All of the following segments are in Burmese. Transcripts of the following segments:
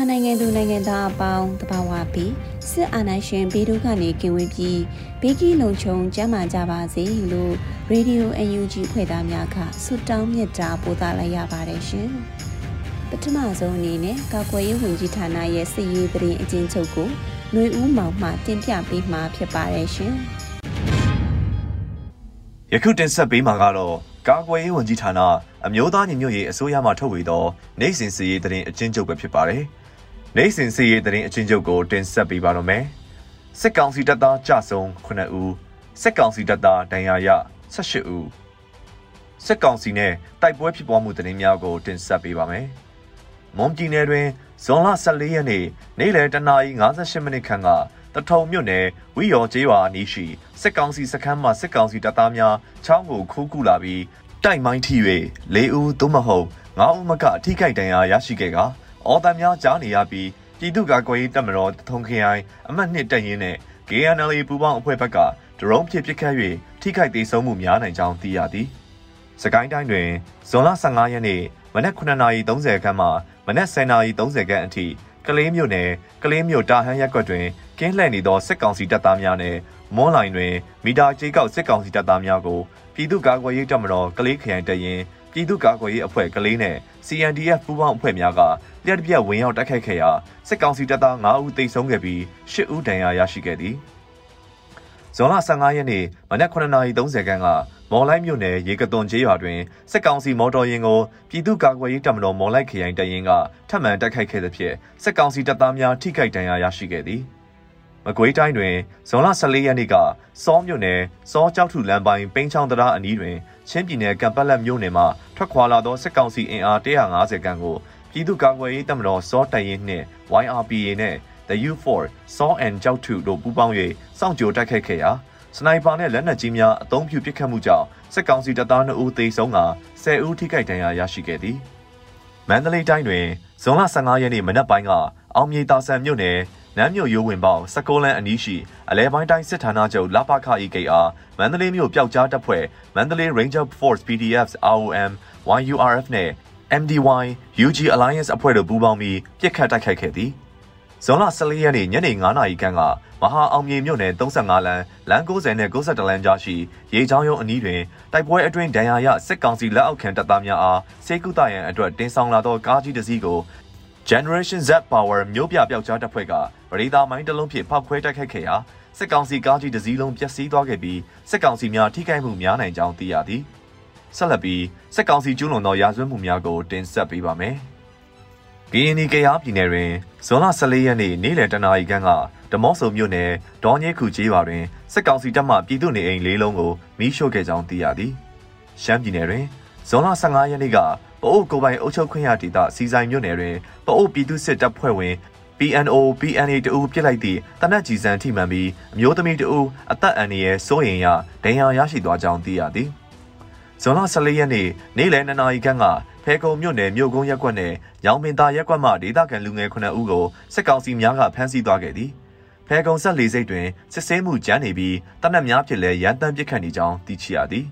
မြန်မာနိုင်ငံသူနိုင်ငံသားအပေါင်းတဘာဝပြီးစစ်အာဏာရှင်ဘေးဒုကနေကင်ဝေးပြီးဘေးကင်းလုံခြုံကျန်းမာကြပါစေလို့ရေဒီယို UNG ဖွဲ့သားများကဆုတောင်းမြတ်တာပို့သလိုက်ရပါတယ်ရှင်။ပထမဆုံးအနေနဲ့ကာကွယ်ရေးဝန်ကြီးဌာနရဲ့စစ်ရေးသတင်းအကျဉ်းချုပ်ကိုຫນွေဦးမောင်မှတင်ပြပေးမှာဖြစ်ပါတယ်ရှင်။ယခုတင်ဆက်ပေးမှာကတော့ကာကွယ်ရေးဝန်ကြီးဌာနအမျိုးသားညီညွတ်ရေးအစိုးရမှထုတ်ဝေသောနိုင်စဉ်စီရေးသတင်းအကျဉ်းချုပ်ပဲဖြစ်ပါတယ်။ နိုင်စဉ်စီရေးသတင်းအကျဉ်းချုပ်ကိုတင်ဆက်ပေးပါတော့မယ်။စစ်ကောင်စီတပ်သားကြဆုံ9ဦးစစ်ကောင်စီတပ်သားဒဏ်ရာရ18ဦးစစ်ကောင်စီနဲ့တိုက်ပွဲဖြစ်ပွားမှုသတင်းများကိုတင်ဆက်ပေးပါမယ်။မွန်ပြည်နယ်တွင်ဇွန်လ14ရက်နေ့နေ့လယ်တနာရီ58မိနစ်ခန့်ကတထုံမြို့နယ်ဝီယော်ကျေးရွာအနီးရှိစစ်ကောင်စီစခန်းမှစစ်ကောင်စီတပ်သားများချောင်းကိုခိုးကူလာပြီးတိုက်မိုင်းထိ၍၄ဦးသို့မဟုတ်၅ဦးမကအထိခိုက်ဒဏ်ရာရရှိခဲ့က အော်တန်များကြားနေရပြီးပြည်သူ့ကာကွယ်ရေးတပ်မတော်ထုံခရိုင်အမှတ်2တပ်ရင်းနဲ့ KNL ပူးပေါင်းအဖွဲ့ဘက်ကဒရုန်းဖြင့်ပစ်ခတ်၍ထိခိုက်ဒေဆုံးမှုများနိုင်ကြောင်းသိရသည်။စကိုင်းတိုင်းတွင်ဇွန်လ15ရက်နေ့မနက်9:30ခန်းမှမနက်10:30ခန်းအထိကလေးမြို့နယ်ကလေးမြို့တာဟန်းရက်ကွက်တွင်ကင်းလှည့်နေသောစစ်ကောင်စီတပ်သားများနဲ့မွန်းလိုင်တွင်မီတာကြေးကောက်စစ်ကောင်စီတပ်သားများကိုပြည်သူ့ကာကွယ်ရေးတပ်မတော်ကလေးခရိုင်တရင်ပြည်သူ့ကာကွယ်ရေးအဖွဲ့ကလေးနဲ့ CNDF ပူးပေါင်းအဖွဲ့များက လျှက်တပြက်ဝင်ရောက်တိုက်ခိုက်ခဲ့ရာစစ်ကောင်စီတပ်သား9ဦးသေဆုံးခဲ့ပြီး10ဦးဒဏ်ရာရရှိခဲ့သည်ဇွန်လ15ရက်နေ့မနက်9:30ခန်းကမော်လိုက်မြို့နယ်ရေကသွန်ကျေးရွာတွင်စစ်ကောင်စီမော်တော်ယာဉ်ကိုပြည်သူ့ကာကွယ်ရေးတပ်မတော်မော်လိုက်ခရိုင်တရင်ကထပ်မံတိုက်ခိုက်ခဲ့သဖြင့်စစ်ကောင်စီတပ်သားများထိခိုက်ဒဏ်ရာရရှိခဲ့သည်။မကွေးတိုင်းတွင်ဇွန်လ14ရက်နေ့ကစောမြို့နယ်စောကြောက်ထုလမ်းပိုင်းပိန်းချောင်းတရားအနီးတွင်ချင်းပြည်နယ်ကံပတ်လက်မြို့နယ်မှထွက်ခွာလာသောစစ်ကောင်စီအင်အား150ခန်းကို ပြည်သူ့ကာကွယ်ရေးတပ်မတော်စောတိုင်ရင်နှင့် YRPA နဲ့ The U4 Saw and ကြောက်ထုတို့ပူးပေါင်း၍စောင့်ကြိုတိုက်ခိုက်ခဲ့ရာစနိုက်ပါနဲ့လက်နက်ကြီးများအုံပြုပစ်ခတ်မှုကြောင့်စစ်ကောင်စီတပ်သား2ဦးသေဆုံးက10ဦးထိခိုက်ဒဏ်ရာရရှိခဲ့သည်မန္တလေးတိုင်းတွင်ဇွန်လ15ရက်နေ့မနက်ပိုင်းကအောင်မြေတာဆန်မြို့နယ်နမ်းမြို့ရိုးဝင်ပေါင်စကိုလန်အနီးရှိအလဲပိုင်းတိုင်းစစ်ဌာနချုပ်လပခ EKR မန္တလေးမြို့ပျောက်ကြားတပ်ဖွဲ့မန္တလေး Ranger Force PDF ROM YURF နဲ့ MDY UG Alliance အဖွဲ့တို့ပူးပေါင်းပြီးပြစ်ခတ်တိုက်ခိုက်ခဲ့သည်ဇွန်လ14ရက်နေ့ညနေ9:00နာရီခန့်ကမဟာအောင်မြေမြို့နယ်35လမ်းလမ်း90နဲ့92လမ်းကြားရှိရေချောင်းရုံးအနီးတွင်တိုက်ပွဲအတွင်းဒဏ်ရာရစစ်ကောင်စီလက်အောက်ခံတပ်သားများအားစေကုသရန်အတွက်တင်ဆောင်လာသောကားကြီးတစ်စီးကို Generation Z Power မျိုးပြပျောက်ကြားတပ်ဖွဲ့ကပရိသာမိုင်းတစ်လုံးဖြင့်ဖောက်ခွဲတိုက်ခိုက်ခဲ့ရာစစ်ကောင်စီကားကြီးတစ်စီးလုံးပျက်စီးသွားခဲ့ပြီးစစ်ကောင်စီများထိခိုက်မှုများနိုင်ကြောင်းသိရသည် ဆက်လက်ပြီးစစ်ကောင်စီကျူးလွန်သောရာဇဝတ်မှုများကိုတင်ဆက်ပေးပါမယ်။ BNI ကရားပြည်နယ်တွင်ဇွန်လ14ရက်နေ့နေ့လယ်တနာရီခန့်ကဓမော့ဆုံမြို့နယ်ဒေါ်ညဲခုကျေးရွာတွင်စစ်ကောင်စီတပ်မှပြည်သူနေအိမ်လေးလုံးကိုမီးရှို့ခဲ့ကြောင်းသိရသည်။ရှမ်းပြည်နယ်တွင်ဇွန်လ15ရက်နေ့ကပအိုးကိုပိုင်အုပ်ချုပ်ခွင့်ရဒေသစီဆိုင်မြို့နယ်တွင်ပအိုးပြည်သူစစ်တပ်ဖွဲ့ဝင် PNO PNA တအူပြစ်လိုက်သည့်တနက်ကြီးစံထိမှန်ပြီးအမျိုးသမီးတအူအသက်အန္တရာယ်စိုးရင်ရဒဏ်ရာရရှိသွားကြောင်းသိရသည် ဇွန်လ14ရက်နေ့နေ့လယ်2နာရီခန့်ကဖဲကုံမြို့နယ်မြို့ကုန်းရက်ကွက်နယ်ရောင်ပင်သာရက်ကွက်မှဒေသခံလူငယ်9ဦးကိုစစ်ကောင်စီများကဖမ်းဆီးသွားခဲ့သည်ဖဲကုံဆက်လေးစိတ်တွင်စစ်ဆေးမှုကြမ်းနေပြီးတနက်များဖြစ်လဲရန်တမ်းပစ်ခတ်နေကြောင်းသိရှိရသည်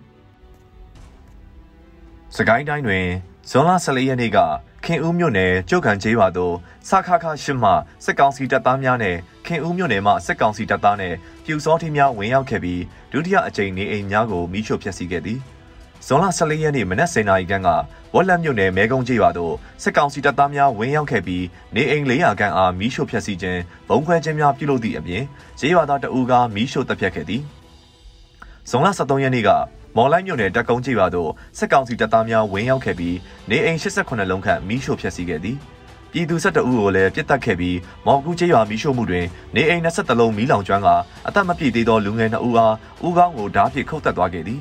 စကိုင်းတိုင်းတွင်ဇွန်လ14ရက်နေ့ကခင်ဦးမြို့နယ်ကျုပ်ကန်ကျေးရွာသို့စခခရှစ်မှစစ်ကောင်စီတပ်သားများနဲ့ခင်ဦးမြို့နယ်မှစစ်ကောင်စီတပ်သားနဲ့ပြူစောထီးများဝင်ရောက်ခဲ့ပြီးဒုတိယအကြိမ်နေအိမ်များကိုမိရှို့ဖျက်ဆီးခဲ့သည် ဇွန်လ14ရက်နေ့မနက်10:00နာရီခန့်ကဝက်လက်မြို့နယ်မဲကုန်းကျေးရွာသို့စစ်ကောင်စီတပ်သားများဝင်ရောက်ခဲ့ပြီးနေအိမ်400ခန့်အားမီးရှို့ဖျက်ဆီးခြင်းဘုံခွဲခြင်းများပြုလုပ်သည့်အပြင်ကျေးရွာသားတအူးကမီးရှို့တပ်ဖြတ်ခဲ့သည်ဇွန်လ13ရက်နေ့ကမော်လိုက်မြို့နယ်တက်ကုန်းကျေးရွာသို့စစ်ကောင်စီတပ်သားများဝင်ရောက်ခဲ့ပြီးနေအိမ်88လုံးခန့်မီးရှို့ဖျက်ဆီးခဲ့သည်ပြည်သူ12ဦးကိုလည်းပြစ်တက်ခဲ့ပြီးမော်ကူကျေးရွာမီးရှို့မှုတွင်နေအိမ်20လုံးမီးလောင်ကျွမ်းကအသက်မပြည့်သေးသောလူငယ်2ဦးအားဦးခေါင်းကိုဓားဖြင့်ခုတ်တက်သွားခဲ့သည်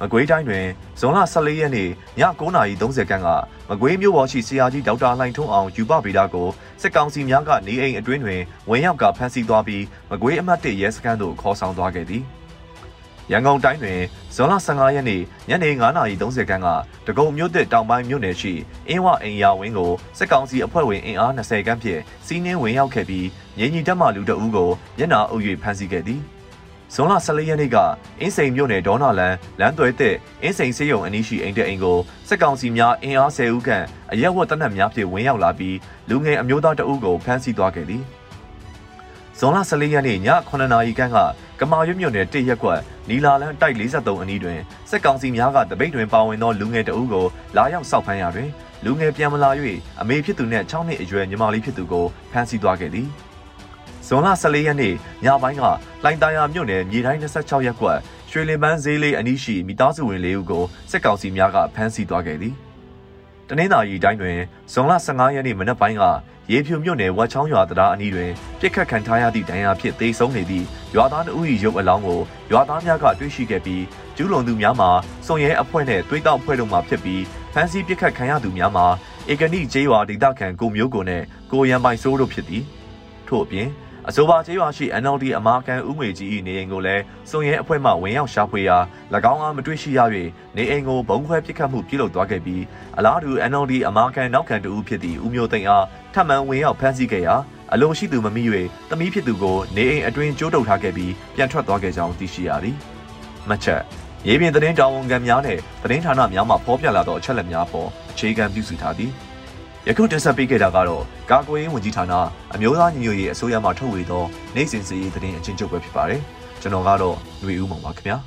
မကွေးတိုင်းတွင်ဇွန်လ14ရက်နေ့ည9:30ခန်းကမကွေးမြို့ပေါ်ရှိဆရာကြီးဒေါက်တာလှိုင်ထွန်းအောင်ယူပဗေဒကိုစစ်ကောင်စီများကနေအိမ်အတွင်းတွင်ဝင်ရောက်ကဖမ်းဆီးသွားပြီးမကွေးအမှတ်1ရဲစခန်းသို့ခေါ်ဆောင်သွားခဲ့သည်ရန်ကုန်တိုင်းတွင်ဇွန်လ15ရက်နေ့ညနေ9:30ခန်းကတကုံမြို့သစ်တောင်ပိုင်းမြို့နယ်ရှိအင်းဝအိမ်ယာဝင်းကိုစစ်ကောင်စီအဖွဲ့ဝင်အင်အား20ခန်းဖြင့်စီးနင်းဝင်ရောက်ခဲ့ပြီးငြိမ်ကြီးတက်မှလူတအူးကိုမျက်နှာအုပ်၍ဖမ်းဆီးခဲ့သည် ဇွန်လ14ရက်နေ့ကအင်းစိန်မြို့နယ်ဒေါနာလန်လမ်းသွဲတဲ့အင်းစိန်စေးရုံအနီးရှိအိမ်တဲ့အိမ်ကိုစစ်ကောင်စီများအင်အား10ဦးခန့်အရက်ဝတ်တပ်နက်များဖြင့်ဝင်ရောက်လာပြီးလူငယ်အမျိုးသားတအုပ်ကိုဖမ်းဆီးသွားခဲ့သည်ဇွန်လ14ရက်နေ့ည9:00နာရီခန့်ကကမာရွတ်မြို့နယ်တရက်ကွက်နီလာလန်တိုက်43အနီးတွင်စစ်ကောင်စီများကတပိတ်တွင်ပါဝင်သောလူငယ်တအုပ်ကိုလာရောက်စောက်ဖမ်းရာတွင်လူငယ်ပြန်မလာ၍အမေဖြစ်သူနှင့်6နှစ်အရွယ်ညီမလေးဖြစ်သူကိုဖမ်းဆီးသွားခဲ့သည် ဇွန်လ14ရက်နေ့ညပိုင်းကလိုင်တာယာမြို့နယ်မြေတိုင်း26ရပ်ကွက်ရွှေလင်ပန်းဈေးလေးအနီးရှိမိသားစုဝင်လေးဦးကိုစစ်ကောင်စီများကဖမ်းဆီးသွားခဲ့သည်တနင်္သာရီတိုင်းတွင်ဇွန်လ15ရက်နေ့မနက်ပိုင်းကရေဖြူမြို့နယ်ဝက်ချောင်းရွာတရားအနီးတွင်ပြစ်ခတ်ခံထားရသည့်ဒဏ်ရာဖြင့်သေဆုံးနေသည့်ရွာသားအုပ်၏ရုပ်အလောင်းကိုရွာသားများကတွေ့ရှိခဲ့ပြီးကျူးလွန်သူများမှာစုံရဲအဖွဲ့နှင့်တွေးတောက်ဖွဲ့တို့မှဖြစ်ပြီးဖမ်းဆီးပြစ်ခတ်ခံရသူများမှာဧကနိကျေးရွာဒေသခံကိုမျိုးကိုနှင့်ကိုရန်ပိုင်စိုးတို့ဖြစ်သည်ထို့အပြင် အဆိုပါကျေးရွာရှိ NLD အမာကန်ဦးငွေကြီး၏နေအိမ်ကိုလည်းစုံရဲအဖွဲ့မှဝင်ရောက်ရှာဖွေရာ၎င်းအားမတွေ့ရှိရ၍နေအိမ်ကိုဘုံခွဲပစ်ခတ်မှုပြုလုပ်သွားခဲ့ပြီးအလားတူ NLD အမာကန်နောက်ခံတဦးဖြစ်သည့်ဦးမျိုးသိန်းအားထပ်မံဝင်ရောက်ဖမ်းဆီးခဲ့ရာအလိုရှိသူမမိ၍တမီးဖြစ်သူကိုနေအိမ်အတွင်းကျိုးတုပ်ထားခဲ့ပြီးပြန်ထွက်သွားခဲ့ကြောင်းသိရှိရသည်။မှတ်ချက်ရေပြင်သတင်းတာဝန်ခံများနဲ့သတင်းဌာနများမှဖော်ပြလာသောအချက်အလက်များပေါ်အခြေခံပြုစုထားသည်။ ယခုတင်ဆက်ပေးခဲ့တာကတော့ကာကွယ်ရေးဝန်ကြီးဌာနအမျိုးသားညီညွတ်ရေးအစိုးရမှထုတ်ဝေသောနိုင်စင်စီရေးသတင်းအချင်းချုပ်ပဲဖြစ်ပါတယ်ကျွန်တော်ကတော့ຫນွေဦးမောင်ပါခင်ဗျာ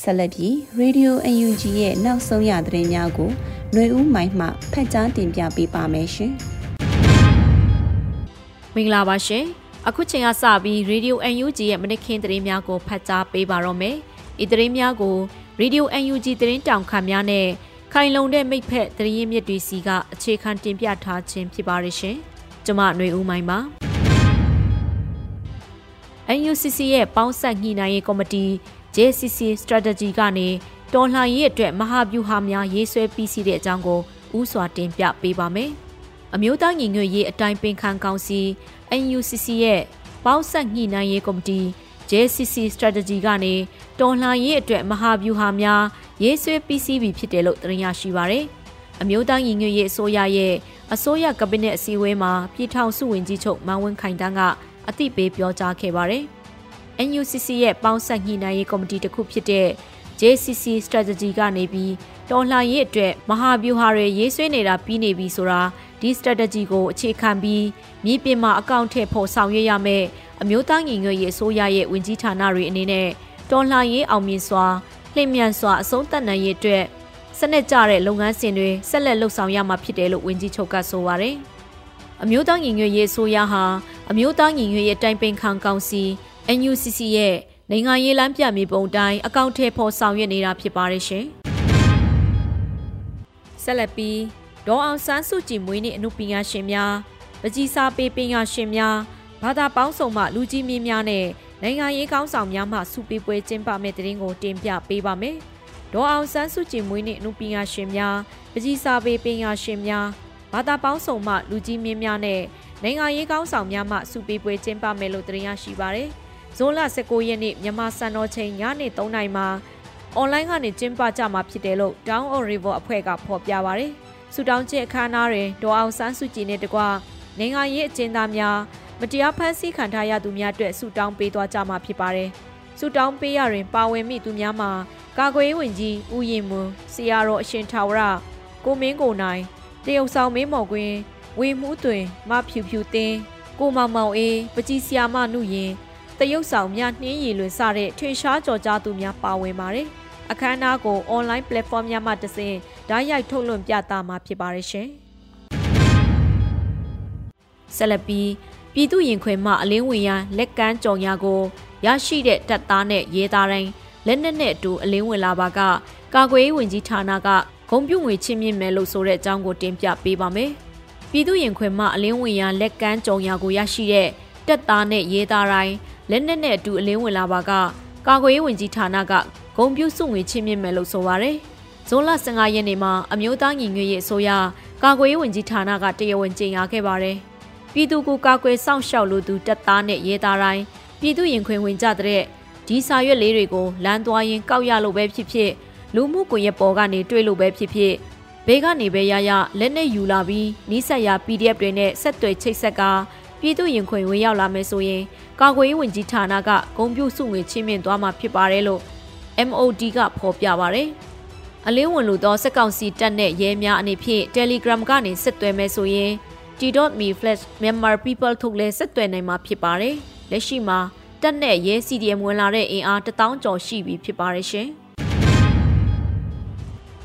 ဆက်လက်ပြီး Radio UNG ရဲ့နောက်ဆုံးရသတင်းများကိုຫນွေဦးမိုင်းမှဖတ်ကြားတင်ပြပေးပါမယ်ရှင်မင်္ဂလာပါရှင်အခုချိန်ကစပြီး Radio UNG ရဲ့မနက်ခင်းသတင်းများကိုဖတ်ကြားပေးပါတော့မယ် ဤသတင်းများကို Radio UNG သတင်းတောင်ခံများနဲ့ခိုင်လုံတဲ့မိဖက်သတင်းရင်းမြစ်တွေစီကအခြေခံတင်ပြထားခြင်းဖြစ်ပါရရှင်။ကျွန်မຫນွေဦးမိုင်းပါ။ UNCC ရဲ့ပေါင်းဆက်ညှိနှိုင်းရေးကော်မတီ JCC Strategy ကနေတော်လှန်ရေးအတွက်မဟာဗျူဟာများရေးဆွဲပြီးစီတဲ့အကြောင်းကိုဥစွာတင်ပြပေးပါမယ်။အမျိုးသားညီညွတ်ရေးအတိုင်းပင်ခံကောင်စီ UNCC ရဲ့ပေါင်းဆက်ညှိနှိုင်းရေးကော်မတီ JCC Strategy ကနေတော်လှန်ရေးအတွက်မဟာဗျူဟာများရေးဆွဲပြီးစီးပြီဖြစ်တယ်လို့သိရရှိပါရယ်။အမျိုးသားညီညွတ်ရေးအစိုးရရဲ့အစိုးရကပနစ်အစည်းအဝေးမှာပြည်ထောင်စုဝန်ကြီးချုပ်မန်ဝင်းခိုင်တန်းကအသိပေးပြောကြားခဲ့ပါရယ်။ NUCC ရဲ့ပေါင်းဆက်ညှိနှိုင်းရေးကော်မတီတစ်ခုဖြစ်တဲ့ JCC Strategy ကနေပြီးတော်လှန်ရေးအတွက်မဟာဗျူဟာတွေရေးဆွဲနေတာပြီးနေပြီဆိုတာဒီ strategy ကိုအခြေခံပြီးမြေပြင်မှာအကောင့်ထည့်ဖို့ဆောင်ရွက်ရမယ် အမျိုးသားညီညွတ်ရေးအစိုးရရဲ့ဝင်ကြီးဌာနတွေအနေနဲ့တော်လှန်ရေးအောင်မြင်စွာလှည့်မြန်စွာအဆုံးသတ်နိုင်ရေးအတွက်စနစ်ကျတဲ့လုပ်ငန်းစဉ်တွေဆက်လက်လှုပ်ဆောင်ရမှာဖြစ်တယ်လို့ဝန်ကြီးချုပ်ကဆိုပါတယ်။အမျိုးသားညီညွတ်ရေးအစိုးရဟာအမျိုးသားညီညွတ်ရေးတိုင်ပင်ခံကောင်စီ NUCC ရဲ့နိုင်ငံရေးလမ်းပြမြေပုံတိုင်းအကောင့်ထဲပေါ်ဆောင်ရွက်နေတာဖြစ်ပါတယ်ရှင်။ဆက်လက်ပြီးဒေါ်အောင်ဆန်းစုကြည်မွေးနေ့အမှုပညာရှင်များပကြီးစာပေပညာရှင်များ ဘာသာပေါင်းစုံမှလူကြီးမင်းများနဲ့နိုင်ငံရေးကောင်းဆောင်များမှစုပေးပွဲကျင်းပမယ့်တဲ့ရင်ကိုတင်ပြပေးပါမယ်။ဒေါ်အောင်ဆန်းစုကြည်မွေးနေ့အမှုပညာရှင်များပကြီးစာပေပညာရှင်များဘာသာပေါင်းစုံမှလူကြီးမင်းများနဲ့နိုင်ငံရေးကောင်းဆောင်များမှစုပေးပွဲကျင်းပမယ်လို့တင်ရရှိပါရယ်။ဇွန်လ19ရက်နေ့မြန်မာစံတော်ချိန်ညနေ3:00နာရီမှာအွန်လိုင်းကနေကျင်းပကြမှာဖြစ်တယ်လို့ Down on River အဖွဲ့ကဖော်ပြပါရယ်။စူတောင်းချက်အခမ်းအနားတွင်ဒေါ်အောင်ဆန်းစုကြည်နဲ့တကွနိုင်ငံရေးအကျဉ်းသားများ မတရားဖမ်းဆီးခံထားရသူများအတွက်ဆုတောင်းပေးသွားကြမှာဖြစ်ပါတယ်။ဆုတောင်းပေးရတွင်ပါဝင်မိသူများမှာကာကွယ်ရေးဝန်ကြီးဦးရင်မွန်ဆရာတော်အရှင်ထာဝရကိုမင်းကိုနိုင်တရုတ်ဆောင်မင်းမော်ကွင်းဝေမှုတွင်မဖြူဖြူတင်းကိုမောင်မောင်အေးပကြီးဆီယာမနုရင်တရုတ်ဆောင်များနှင်းရည်လွင်စတဲ့ထွင်ရှားကြော်ကြားသူများပါဝင်ပါတယ်။အခမ်းအနားကို online platform များမှတဆင့်ဓာတ်ရိုက်ထုတ်လွှင့်ပြသမှာဖြစ်ပါတယ်ရှင်။ဆက်လက်ပြီး ပြည်သူရင်ခွင်မှအလင်းဝင်ရန်လက်ကမ်းကြော်ညာကိုရရှိတဲ့တပ်သားနဲ့ရဲသားတိုင်းလက်နက်နဲ့အတူအလင်းဝင်လာပါကကာကွယ်ရေးဝန်ကြီးဌာနကဂုံပြုငွေချင်းမြင့်မယ်လို့ဆိုတဲ့အကြောင်းကိုတင်ပြပေးပါမယ်။ပြည်သူရင်ခွင်မှအလင်းဝင်ရန်လက်ကမ်းကြော်ညာကိုရရှိတဲ့တပ်သားနဲ့ရဲသားတိုင်းလက်နက်နဲ့အတူအလင်းဝင်လာပါကကာကွယ်ရေးဝန်ကြီးဌာနကဂုံပြုစုငွေချင်းမြင့်မယ်လို့ဆိုပါရယ်ဇွန်လ15ရက်နေ့မှာအမျိုးသားညီညွတ်ရေးအစိုးရကာကွယ်ရေးဝန်ကြီးဌာနကတရားဝင်ကြေညာခဲ့ပါတယ် ပြည်သူကိုကာကွယ်စောင့်ရှောက်လိုသူတပ်သားနဲ့ရဲသားတိုင်းပြည်သူရင်ခွင်ဝင်ကြတဲ့ဒီစာရွက်လေးတွေကိုလမ်းသွားရင်ကောက်ရလို့ပဲဖြစ်ဖြစ်လူမှုကွန်ရက်ပေါ်ကနေတွေ့လို့ပဲဖြစ်ဖြစ်ဘေးကနေပဲရရလက်နဲ့ယူလာပြီးနီးစပ်ရာ PDF တွေနဲ့ဆက်သွယ်ချိတ်ဆက်ကပြည်သူရင်ခွင်ဝင်ရောက်လာမယ်ဆိုရင်ကာကွယ်ရေးဝန်ကြီးဌာနကဂုံပြုစုငွေချင်းမြင့်သွားမှာဖြစ်ပါတယ်လို့ MOD ကဖော်ပြပါတယ်။အလင်းဝင်လို့သောစက်ကောင်စီတက်တဲ့ရဲများအနေဖြင့် Telegram ကနေဆက်သွယ်မယ်ဆိုရင် t.me/flash Myanmar people ထုတ်လဲဆက်သွယ်နိုင်မှာဖြစ်ပါတယ်။လက်ရှိမှာတက်နဲ့ရဲ CDM ဝင်လာတဲ့အင်အား1000ကျော်ရှိပြီဖြစ်ပါတယ်ရှင်။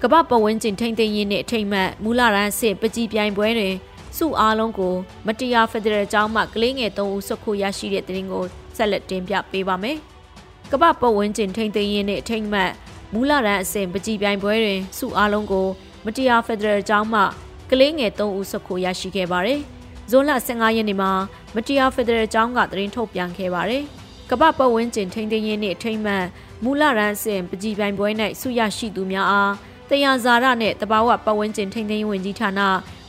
ကမ္ဘာပဝန်းကျင်ထိန်းသိမ်းရေးနဲ့အထိမ်းမှတ်မူလရန်စစ်ပကြီးပြိုင်ပွဲတွင်စုအားလုံးကိုမတရားဖက်ဒရယ်ကျောင်းမှကလေးငယ်3ဦးဆွတ်ခိုရရှိတဲ့တဲ့ရင်ကိုဆက်လက်တင်ပြပေးပါမယ်။ကမ္ဘာပဝန်းကျင်ထိန်းသိမ်းရေးနဲ့အထိမ်းမှတ်မူလရန်အစဉ်ပကြီးပြိုင်ပွဲတွင်စုအားလုံးကိုမတရားဖက်ဒရယ်ကျောင်းမှ ကလေးငယ်3ဦးဆွတ်ခိုရရှိခဲ့ပါတယ်။ဇွန်လ15ရက်နေ့မှာမတရားဖက်ဒရယ်ကျောင်းကသတင်းထုတ်ပြန်ခဲ့ပါတယ်။ကမ္ဘာပဝန်းကျင်ထိန်းသိမ်းရေးနဲ့အထိမ်းမှတ်မူလရန်အစဉ်ပကြီးပြိုင်ပွဲ၌ဆုရရှိသူများအားတရားဇာရနဲ့တဘာဝပတ်ဝန်းကျင်ထိန်းသိမ်းရေးဝန်ကြီးဌာန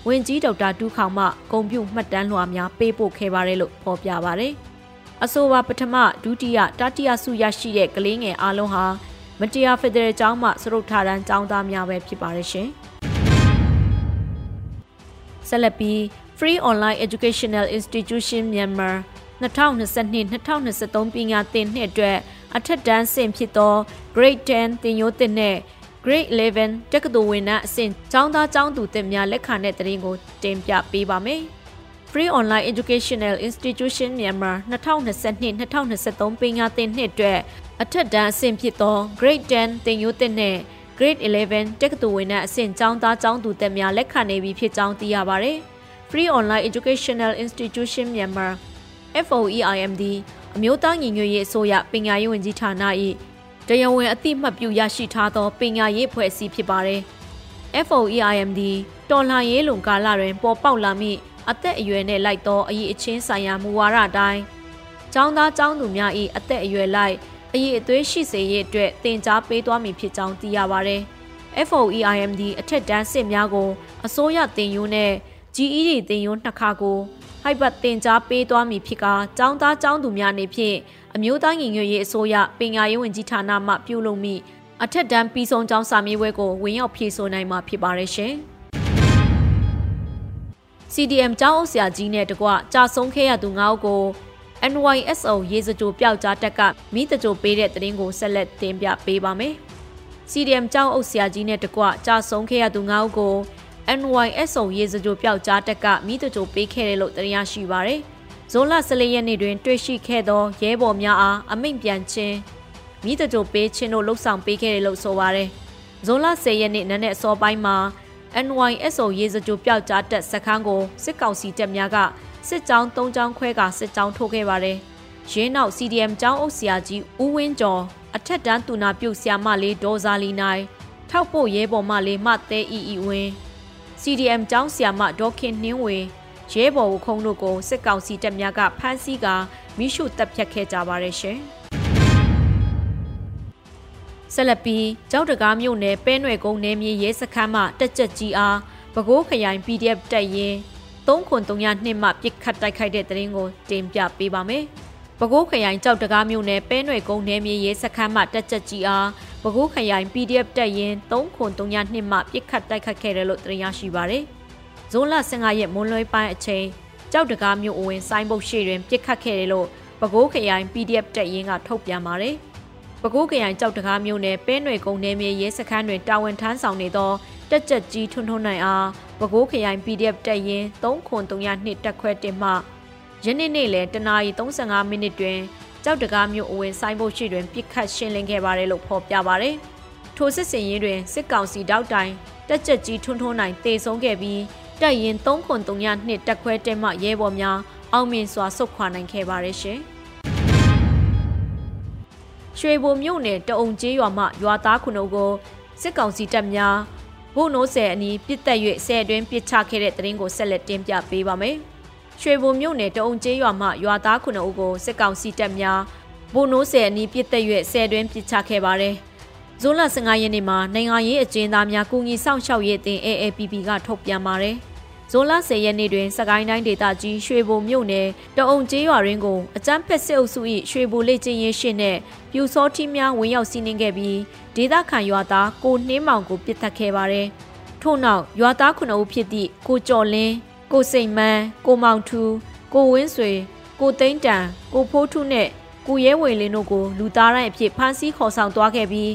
ဝန်ကြီးဒေါက်တာတူးခေါင်မှဂုံပြုမှတ်တမ်းလွှာများပေးပို့ခဲ့ပါတယ်လို့ဖော်ပြပါတယ်။အဆိုပါပထမဒုတိယတတိယဆုရရှိတဲ့ကလေးငယ်အားလုံးဟာမတရားဖက်ဒရယ်ကျောင်းမှစရုပ်ထာရန်ကျောင်းသားများပဲဖြစ်ပါတယ်ရှင်။ ဆက်လက်ပြီး Free Online Educational Institution Myanmar 2022-2023ပညာသင်နှစ်အတွက်အထက်တန်းဆင့်ဖြစ်သော Grade 10သင်ရိုးသင်နဲ့ Grade 11တက္ကသိုလ်ဝင်နှင့်အဆင့်ကျောင်းသားကျောင်းသူတင်များလက်ခံတဲ့တရင်ကိုတင်ပြပေးပါမယ်။ Free Online Educational Institution Myanmar 2022-2023ပညာသင်နှစ်အတွက်အထက်တန်းအဆင့်ဖြစ်သော Grade 10သင်ရိုးသင်နဲ့ Grade 11တက္ကသိုလ်ဝင်နှင့်အဆင့်ကျောင်းသားကျောင်းသူတင်များလက်ခံနေပြီဖြစ်ကြောင်းသိရပါတယ်။ Free Online Educational Institution Myanmar FOEIMD အမျိုးသားညီညွတ်ရေးအစိုးရပညာရေးဝန်ကြီးဌာန၏တရားဝင်အသိမှတ်ပြုရရှိထားသောပညာရေးဖွဲ့စည်းဖြစ်ပါတယ်။ FOEIMD တော်လှန်ရေးလုံကာလတွင်ပေါ်ပေါက်လာမိအသက်အရွယ်နှင့်လိုက်သောအရေးအချင်းဆိုင်ရာမူဝါဒအတိုင်းចောင်းသားចောင်းသူများ၏အသက်အရွယ်လိုက် အရေးအသွေးရှိစေရေးအတွက်တင် जा ပေးသွားမည်ဖြစ်ကြောင်းသိရပါတယ်။ FOEIMD အထက်တန်းစစ်များကိုအစိုးရတင်ယူနဲ့ GED တင်ယူနှစ်ခါကိုဟိုက်ဘတ်တင် जा ပေးသွားမည်ဖြစ်ကာចောင်းသားចောင်းသူများအနေဖြင့်အမျိုးသားညီညွတ်ရေးအစိုးရပညာရေးဝန်ကြီးဌာနမှပြုလုပ်မိအထက်တန်းပြီးဆုံးကျောင်းစာမေးပွဲကိုဝင်ရောက်ဖြေဆိုနိုင်မှာဖြစ်ပါရဲ့ရှင်။ CDM ကျောင်းအုပ်ဆရာကြီးနဲ့တကွကြာဆုံးခဲ့ရသူ၅ဦးကို NYSO ရေစကြိုပျောက်ကြားတက်ကမိတကြိုပေးတဲ့တရင်ကိုဆက်လက်တင်ပြပေးပါမယ်။ CDM ကျောင်းအုပ်ဆရာကြီးနဲ့တကွကြာဆုံးခဲ့ရသူ၅ဦးကို NYSO ရေစကြိုပျောက်ကြားတက်ကမိတကြိုပေးခဲ့တယ်လို့တင်ရရှိပါရယ်။ဇွန်လ14ရက်နေ့တွင်တွေ့ရှိခဲ့သောရဲဘော်များအားအမိန့်ပြန်ခြင်းမိတကြိုပေးခြင်းတို့လှုပ်ဆောင်ပေးခဲ့တယ်လို့ဆိုပါရယ်ဇွန်လ10ရက်နေ့နနက်အစောပိုင်းမှာ NYSO ရေစကြိုပျောက်ကြားတက်စခန်းကိုစစ်ကောင်စီတပ်များက စစ်ကြောင်း၃ကြောင်းခွဲကစစ်ကြောင်းထိုးခဲ့ပါတယ်။ရင်းနောက် CDM ကျောင်းအုပ်ဆရာကြီးဦးဝင်းကျော်အထက်တန်းသူနာပြုဆရာမလေးဒေါ်ဇာလီနိုင်ထောက်ဖို့ရဲဘော်မလေးမသဲအီအီဝင်း CDM ကျောင်းဆရာမဒေါခင်နှင်းဝေရဲဘော်ဦးခုံးတို့ကိုစစ်ကောင်စီတပ်များကဖမ်းဆီးကာမိရှုတပ်ဖြတ်ခဲ့ကြပါရရှင်။ဆက်လက်ပြီးကြောက်တကားမြို့နယ်ပဲနွယ်ကုန်းနယ်မြေရဲစခန်းမှတက်ကြက်ကြီးအားပဲခူးခရိုင် PDF တပ်ရင်း 303မှပြစ်ခတ်တိုက်ခိုက်တဲ့တဲ့ရင်ကိုတင်ပြပေးပါမယ်။ပဲခူးခရိုင်ကြောက်တကားမြို့နယ်ပဲနွယ်ကုန်းနယ်မြေရဲစခန်းမှတက်ကြက်ကြီးအားပဲခူးခရိုင် PDF တပ်ရင်း303မှပြစ်ခတ်တိုက်ခိုက်ခဲ့တယ်လို့သိရရှိပါရယ်။ဇွန်လ15ရက်မွန်းလွဲပိုင်းအချိန်ကြောက်တကားမြို့အဝင်ဆိုင်းဘုတ်ရှိတွင်ပြစ်ခတ်ခဲ့တယ်လို့ပဲခူးခရိုင် PDF တပ်ရင်းကထုတ်ပြန်ပါတယ်။ပဲခူးခရိုင်ကြောက်တကားမြို့နယ်ပဲနွယ်ကုန်းနယ်မြေရဲစခန်းတွင်တာဝန်ထမ်းဆောင်နေသောတက်ကြက်ကြီးထွန်းထွန်းနိုင်အား ပဲခူးခရိုင် PDF တပ်ရင်း30302တက်ခွဲတင်မှယနေ့နေ့လည်းတနာရီ35မိနစ်တွင်ကြောက်တကားမြို့အဝင်ဆိုင်ဖို့ရှိတွင်ပြစ်ခတ်ရှင်းလင်းခဲ့ပါတယ်လို့ဖော်ပြပါတယ်။ထိုစစ်စင်ရေးတွင်စစ်ကောင်စီတောက်တိုင်တက်ကြက်ကြီးထွန်းထွန်းနိုင်တေဆုံးခဲ့ပြီးတပ်ရင်303နှစ်တက်ခွဲတဲမှရဲဘော်များအောင်မြင်စွာဆုတ်ခွာနိုင်ခဲ့ပါတယ်ရှင်။ရွှေဘုံမြို့နယ်တအုံကျေးရွာမှရွာသားခုနုပ်ကိုစစ်ကောင်စီတပ်များ ဘုံနိုးဆယ်အနီးပစ်တက်၍ဆယ်အတွင်းပစ်ချခဲ့တဲ့တရင်ကိုဆက်လက်တင်ပြပေးပါမယ်။ရွှေဘုံမြို့နယ်တအုံကျေးရွာမှရွာသားခုနုပ်ကိုစစ်ကောင်စီတပ်များဘုံနိုးဆယ်အနီးပစ်တက်၍ဆယ်အတွင်းပစ်ချခဲ့ပါတယ်။ဇွန်လ15ရက်နေ့မှာနိုင်ငံရေးအကျဉ်းသားများကုညီဆောင်ရှောက်ရေးအသင်း AAPP ကထုတ်ပြန်ပါတယ်။ ဇွန်လ10ရက်နေ့တွင်စကိုင်းတိုင်းဒေသကြီးရွှေဘုံမြို့နယ်တအုံကျေးရွာရင်းကိုအကြမ်းဖက်စစ်အုပ်စု၏ရွှေဘိုလေ့ကျင့်ရေးရှင်းနဲ့ပြူစောထီးများဝင်ရောက်စီးနင်းခဲ့ပြီးဒေသခံရွာသားကိုနှင်းမောင်ကိုပစ်တက်ခဲ့ပါတယ်။ထို့နောက်ရွာသားခုနှစ်ဦးဖြစ်သည့်ကိုကျော်လင်းကိုစိန်မန်းကိုမောင်ထူကိုဝင်းဆွေကိုသိန်းတန်ကိုဖိုးထုနဲ့ကိုရဲဝေလင်းတို့ကိုလူသားတိုင်းအဖြစ်ဖမ်းဆီးခေါ်ဆောင်သွားခဲ့ပြီး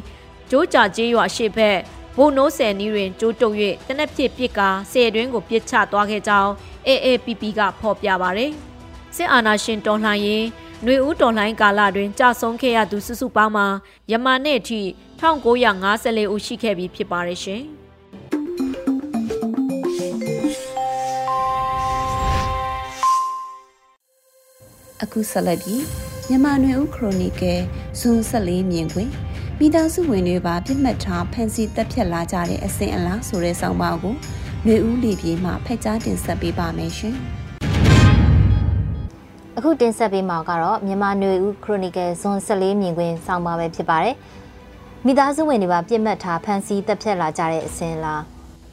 ကျိုးကြကျေးရွာရှေ့ဘက် ဘုံနိုးဆယ်နီးတွင်ကျိုးတုပ်၍တနက်ဖြစ်ပစ်ကာဆယ်တွင်းကိုပစ်ချသွားခဲ့ကြောင်း AAPP ကဖော်ပြပါရယ်စစ်အာဏာရှင်တော်လှန်ရေးຫນွေဦးတော်လှန်ကာလတွင်ကြာဆုံးခဲ့ရသူစုစုပေါင်းမှာယမန်နေ့အထိ1954ဦးရှိခဲ့ပြီးဖြစ်ပါရရှင်အခုဆက်လက်ပြီးမြန်မာနွေဦးခရိုနီကယ်ဇွန်14မြင်ကွင်း မိသားစုဝင်တွေပါပြစ်မှတ်ထားဖန်ဆီးတက်ဖြတ်လာကြတဲ့အစဉ်အလားဆိုတဲ့ဆောင်းပါးကိုຫນွေဦးလီပြေမှဖက်ကြားတင်ဆက်ပေးပါမယ်ရှင်။အခုတင်ဆက်ပေးမှာကတော့မြန်မာຫນွေဦးခရိုနီကယ်ဇွန်14မြင်ကွင်းဆောင်းပါးပဲဖြစ်ပါတယ်။မိသားစုဝင်တွေပါပြစ်မှတ်ထားဖန်ဆီးတက်ဖြတ်လာကြတဲ့အစဉ်အလား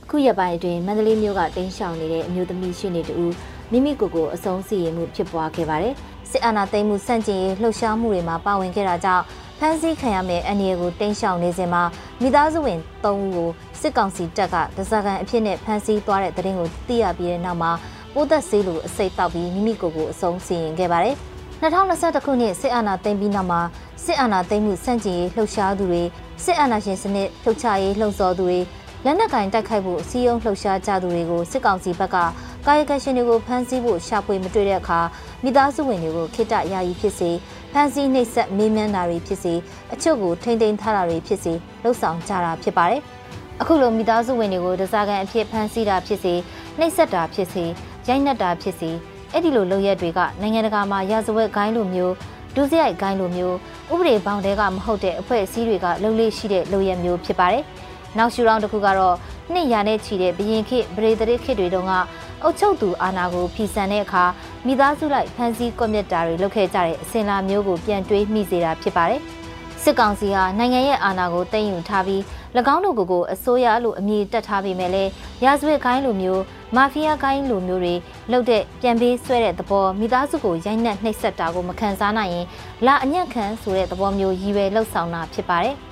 အခုရပိုင်းအတွင်းမန္တလေးမြို့ကတင်းရှောင်နေတဲ့အမျိုးသမီးရှိနေတူမိမိကိုယ်ကိုအဆုံးစီရင်မှုဖြစ်ပွားခဲ့ပါတယ်။စစ်အာဏာသိမ်းမှုစန့်ကျင်ရေးလှုပ်ရှားမှုတွေမှာပါဝင်ခဲ့တာကြောင့် ဖမ်းဆီးခံရမယ့်အန္တရာယ်ကိုတင်းရှောင်နေစဉ်မှာမိသားစုဝင်၃ဦးကိုစစ်ကောင်စီတပ်ကဒဇာကန်အဖြစ်နဲ့ဖမ်းဆီးသွားတဲ့တဲ့ရင်ကိုသိရပြီးတဲ့နောက်မှာပိုးသက်ဆေးလိုအစိတ်တောက်ပြီးမိမိကိုယ်ကိုအဆုံးစီရင်ခဲ့ပါတယ်။2021ခုနှစ်စစ်အာဏာသိမ်းပြီးနောက်မှာစစ်အာဏာသိမ်းမှုစန့်ကျင်ရေးလှုပ်ရှားသူတွေစစ်အာဏာရှင်စနစ်လှုပ်ရှားရေးလှုံ့ဆော်သူတွေလက်နက်ကင်တိုက်ခိုက်ဖို့စီယုံလှုပ်ရှားကြသူတွေကိုစစ်ကောင်စီဘက်ကကာယကရှင်တွေကိုဖမ်းဆီးဖို့ရှာဖွေမတွေ့တဲ့အခါမိသားစုဝင်တွေကိုခိတယာယီဖြစ်စေ ဖမ်းဆီးနှိပ်စက်မေးမြန်းတာတွေဖြစ်စေအချို့ကိုထိမ့်သိမ်းထားတာတွေဖြစ်စေလှုပ်ဆောင်ကြတာဖြစ်ပါတယ်။အခုလိုမိသားစုဝင်တွေကိုဒဇာကန်အဖြစ်ဖမ်းဆီးတာဖြစ်စေနှိပ်စက်တာဖြစ်စေရိုက်နှက်တာဖြစ်စေအဲ့ဒီလိုလုပ်ရက်တွေကနိုင်ငံတကာမှာရာဇဝတ်ဂိုင်းလိုမျိုးဒုစရိုက်ဂိုင်းလိုမျိုးဥပဒေဘောင်တဲကမဟုတ်တဲ့အဖွဲ့အစည်းတွေကလှုပ်လေ့ရှိတဲ့လုပ်ရက်မျိုးဖြစ်ပါတယ်။နောက်ရှူရောင်းတစ်ခုကတော့နှစ်ရာနဲ့ချီတဲ့ဘရင်ခေဗရေတရခေတွေတုန်းက အုတ်ချုပ်သူအာနာကိုဖီဆန်တဲ့အခါမိသားစုလိုက်ဖမ်းဆီးကွပ်မြက်တာတွေလုပ်ခဲ့ကြတဲ့အစဉ်လာမျိုးကိုပြန်တွေးမိစေတာဖြစ်ပါတယ်။စစ်ကောင်စီဟာနိုင်ငံရဲ့အာဏာကိုသိမ်းယူထားပြီး၎င်းတို့ကိုကိုအစိုးရလို့အမည်တက်ထားပေမဲ့လည်းရာဇဝတ်ခိုင်းလိုမျိုးမာဖီးယားခိုင်းလိုမျိုးတွေလုပ်တဲ့ပြန်ပေးဆွဲတဲ့သဘောမိသားစုကိုရိုက်နှက်နှိပ်စက်တာကိုမခံစားနိုင်ရင်လာအညံ့ခံဆိုတဲ့သဘောမျိုးရည်ရွယ်လှုပ်ဆောင်တာဖြစ်ပါတယ်။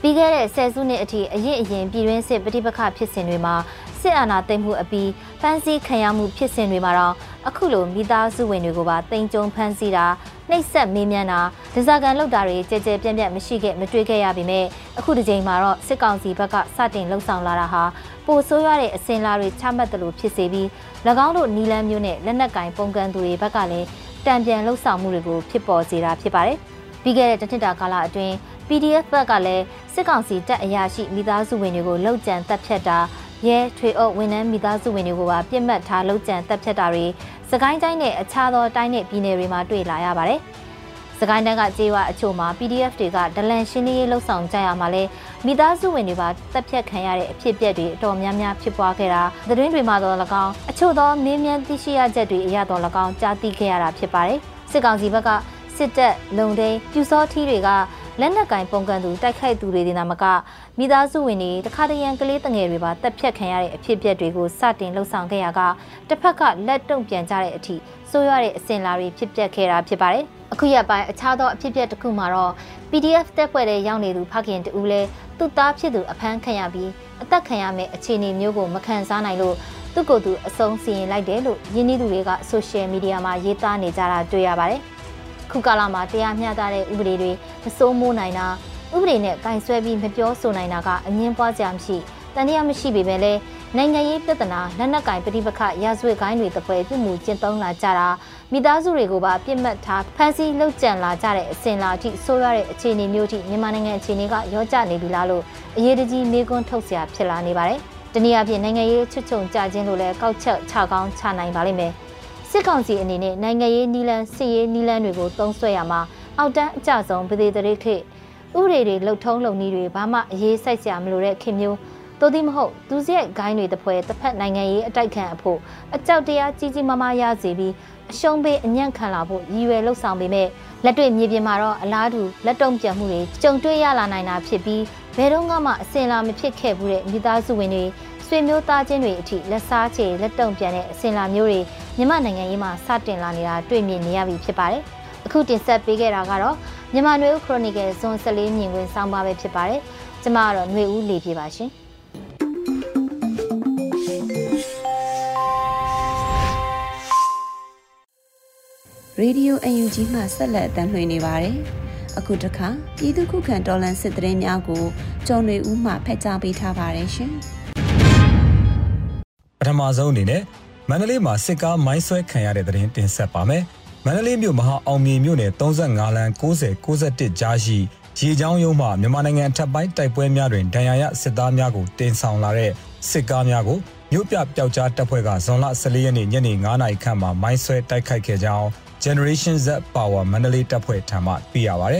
ပြီးခဲ့တဲ့ဆယ်စုနှစ်အထိအရင်အရင်ပြည်တွင်းစစ်ပဋိပက္ခဖြစ်စဉ်တွေမှာ စစ်အာဏာသိမ်းမှုအပြီးဖမ်းဆီးခံရမှုဖြစ်စဉ်တွေမှာတော့အခုလိုမိသားစုဝင်တွေကိုပါတင်ကြုံဖမ်းဆီးတာနှိပ်စက်မေးမြန်းတာဒဇာကန်လောက်တာတွေကြဲကြဲပြန့်ပြန့်မရှိခဲ့မတွေ့ခဲ့ရပေမဲ့အခုဒီချိန်မှာတော့စစ်ကောင်စီဘက်ကစတင်လှုံ့ဆော်လာတာဟာပိုဆိုးရတဲ့အစင်လာတွေချမှတ်တယ်လို့ဖြစ်စေပြီး၎င်းတို့နီလန်းမျိုးနဲ့လက်နက်ကင်ပုံကန်သူတွေဘက်ကလည်းတံပြန်လှုပ်ဆောင်မှုတွေကိုဖြစ်ပေါ်စေတာဖြစ်ပါတယ်ပြီးခဲ့တဲ့တစ်နှစ်တာကာလအတွင်း PDF ဘက်ကလည်းစစ်ကောင်စီတပ်အရာရှိမိသားစုဝင်တွေကိုလှုပ်ကြံတပ်ဖြတ်တာ ရဲထွေအုပ်ဝန်ထမ်းမိသားစုဝင်တွေကိုပါပြစ်မှတ်ထားလုပ်ကြံတပ်ဖြတ်တာတွေစကိုင်းတိုင်းနဲ့အခြားသောတိုင်းနဲ့ပြည်နယ်တွေမှာတွေ့လာရပါတယ်။စကိုင်းတိုင်းကကြေးဝအချို့မှာ PDF တွေကဒလန်ရှင်းလင်းရေးလှုပ်ဆောင်ကြရမှာလဲမိသားစုဝင်တွေပါတပ်ဖြတ်ခံရတဲ့အဖြစ်အပျက်တွေအတော်များများဖြစ်ပွားခဲ့တာသတင်းတွေမှာတော့၎င်းအချို့သောမင်းမြန်သိရှိရချက်တွေအရတော့၎င်းကြားသိခဲ့ရတာဖြစ်ပါတယ်။စစ်ကောင်စီဘက်ကစစ်တပ်လုံဒိန်းပြူစောထီးတွေက လက်နက်ကင်ပုံကန်သူတိုက်ခိုက်သူတွေတင်သာမကမိသားစုဝင်တွေတခါတရံကလေးတငယ်တွေပါတက်ဖြတ်ခံရတဲ့အဖြစ်အပျက်တွေကိုစတင်လှုပ်ဆောင်ခဲ့ရကတစ်ဖက်ကလက်တုံပြန်ကြတဲ့အထိဆိုးရတဲ့အစင်လာတွေဖြစ်ပျက်ခဲ့တာဖြစ်ပါတယ်။အခုရက်ပိုင်းအခြားသောအဖြစ်အပျက်တစ်ခုမှာတော့ PDF တက်ဖွဲ့တဲ့ရောက်နေသူဖခင်တူလည်းသူ့သားဖြစ်သူအဖမ်းခံရပြီးအသက်ခံရမယ့်အခြေအနေမျိုးကိုမခံစားနိုင်လို့သူ့ကိုယ်သူအဆုံးစီရင်လိုက်တယ်လို့ရင်းနှီးသူတွေကဆိုရှယ်မီဒီယာမှာရေးသားနေကြတာတွေ့ရပါတယ်။ ခုကာလမှာတရားမျှတတဲ့ဥပဒေတွေမစိုးမိုးနိုင်တာဥပဒေနဲ့ကင်ဆွဲပြီးမပြောဆိုနိုင်တာကအငင်းပွားကြမရှိတန်တရားမရှိပေမဲ့လည်းနိုင်ငံရေးပြဿနာလက်နက်ကင်ပဋိပက္ခရာဇဝတ်ကိုင်းတွေတပွဲပြုမှုကျင့်သုံးလာကြတာမိသားစုတွေကိုပါပြစ်မှတ်ထားဖမ်းဆီးလုပ်ကြံလာကြတဲ့အစဉ်လာအထိဆိုးရတဲ့အခြေအနေမျိုးထိမြန်မာနိုင်ငံအခြေအနေကရောကျနေပြီလားလို့အရေးတကြီးမေးခွန်းထုတ်စရာဖြစ်လာနေပါတယ်။တနည်းအားဖြင့်နိုင်ငံရေးချွတ်ချုံကြခြင်းလို့လည်းကောက်ချက်ချကောင်းချနိုင်ပါလိမ့်မယ်။ စစ်ကောင်စီအနေနဲ့နိုင်ငံရေးနီလန်စစ်ရေးနီလန်တွေကိုတုံးဆွဲရမှာအောက်တန်းအကြဆုံးဗဒေတရိခေဥရေတွေလှုပ်ထုံးလုံနည်းတွေဘာမှအရေးစိုက်စရာမလိုတဲ့ခင်မျိုးသို့သည်မဟုတ်သူစရိုက်ဂိုင်းတွေတပွဲတစ်ဖက်နိုင်ငံရေးအတိုက်ခံအဖို့အကြောက်တရားကြီးကြီးမားမားရစေပြီးအရှုံးပေးအညံ့ခံလာဖို့ရည်ရွယ်လှုပ်ဆောင်ပေမဲ့လက်တွေ့မြေပြင်မှာတော့အလားတူလက်တုံ့ပြန်မှုတွေကြုံတွေ့ရလာနိုင်တာဖြစ်ပြီးဘယ်တော့မှအစင်လာမဖြစ်ခဲ့ဘူးတဲ့မိသားစုဝင်တွေ ဆွေမျိုးသားချင်းတွေအထိလက်စားချေလက်တုံ့ပြန်တဲ့အစင်လာမျိုးတွေမြန်မာနိုင်ငံရေးမှာစတင်လာနေတာတွေ့မြင်နေရပြီဖြစ်ပါတယ်။အခုတင်ဆက်ပေးခဲ့တာကတော့မြန်မာနွေဦးခရိုနီကယ်ဇွန်14မြင်ကွင်းစောင်းပါပဲဖြစ်ပါတယ်။ကျွန်မကတော့နွေဦးလေးပြပါရှင်။ Radio UNG မှဆက်လက်အသံလွှင့်နေပါတယ်။အခုတစ်ခါပြည်သူခုခံတော်လှန်စစ်တရင်များကိုကျော်နေဦးမှဖက်ကြားပေးထားပါတယ်ရှင်။ ပထမဆုံးအနေနဲ့မန္တလေးမှာစစ်ကားမိုင်းဆွဲခံရတဲ့တရင်တင်ဆက်ပါမယ်။မန္တလေးမြို့မဟာအောင်မြေမြို့နယ်35လမ်း90 61ကြားရှိရေချောင်းရုံးမှမြန်မာနိုင်ငံအထက်ပိုင်းတိုက်ပွဲများတွင်ဒဏ်ရာရစစ်သားများကိုတင်ဆောင်လာတဲ့စစ်ကားများကိုမြို့ပြပျောက်ကြားတပ်ဖွဲ့ကဇွန်လ14ရက်နေ့ညနေ9:00နာရီခန့်မှာမိုင်းဆွဲတိုက်ခိုက်ခဲ့ကြောင်း Generation Z Power မန္တလေးတပ်ဖွဲ့ထံမှသိရပါဗျ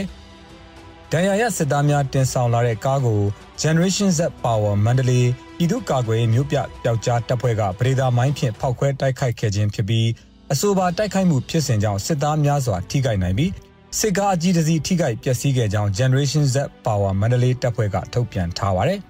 ။ဒဏ်ရာရစစ်သားများတင်ဆောင်လာတဲ့ကားကို Generation Z Power မန္တလေး ပြည်သူ့ကာကွယ်ရေးမြို့ပြပျောက်ကြားတပ်ဖွဲ့ကပရိဒါမိုင်းဖြင့်ဖောက်ခွဲတိုက်ခိုက်ခဲ့ခြင်းဖြစ်ပြီးအဆိုပါတိုက်ခိုက်မှုဖြစ်စဉ်ကြောင့်စစ်သားများစွာထိခိုက်နိုင်ပြီးစစ်ကားအကြီးတစ်စီးထိခိုက်ပျက်စီးခဲ့ကြောင်း Generation Z Power မန္တလေးတပ်ဖွဲ့ကထုတ်ပြန်ထားပါတယ်။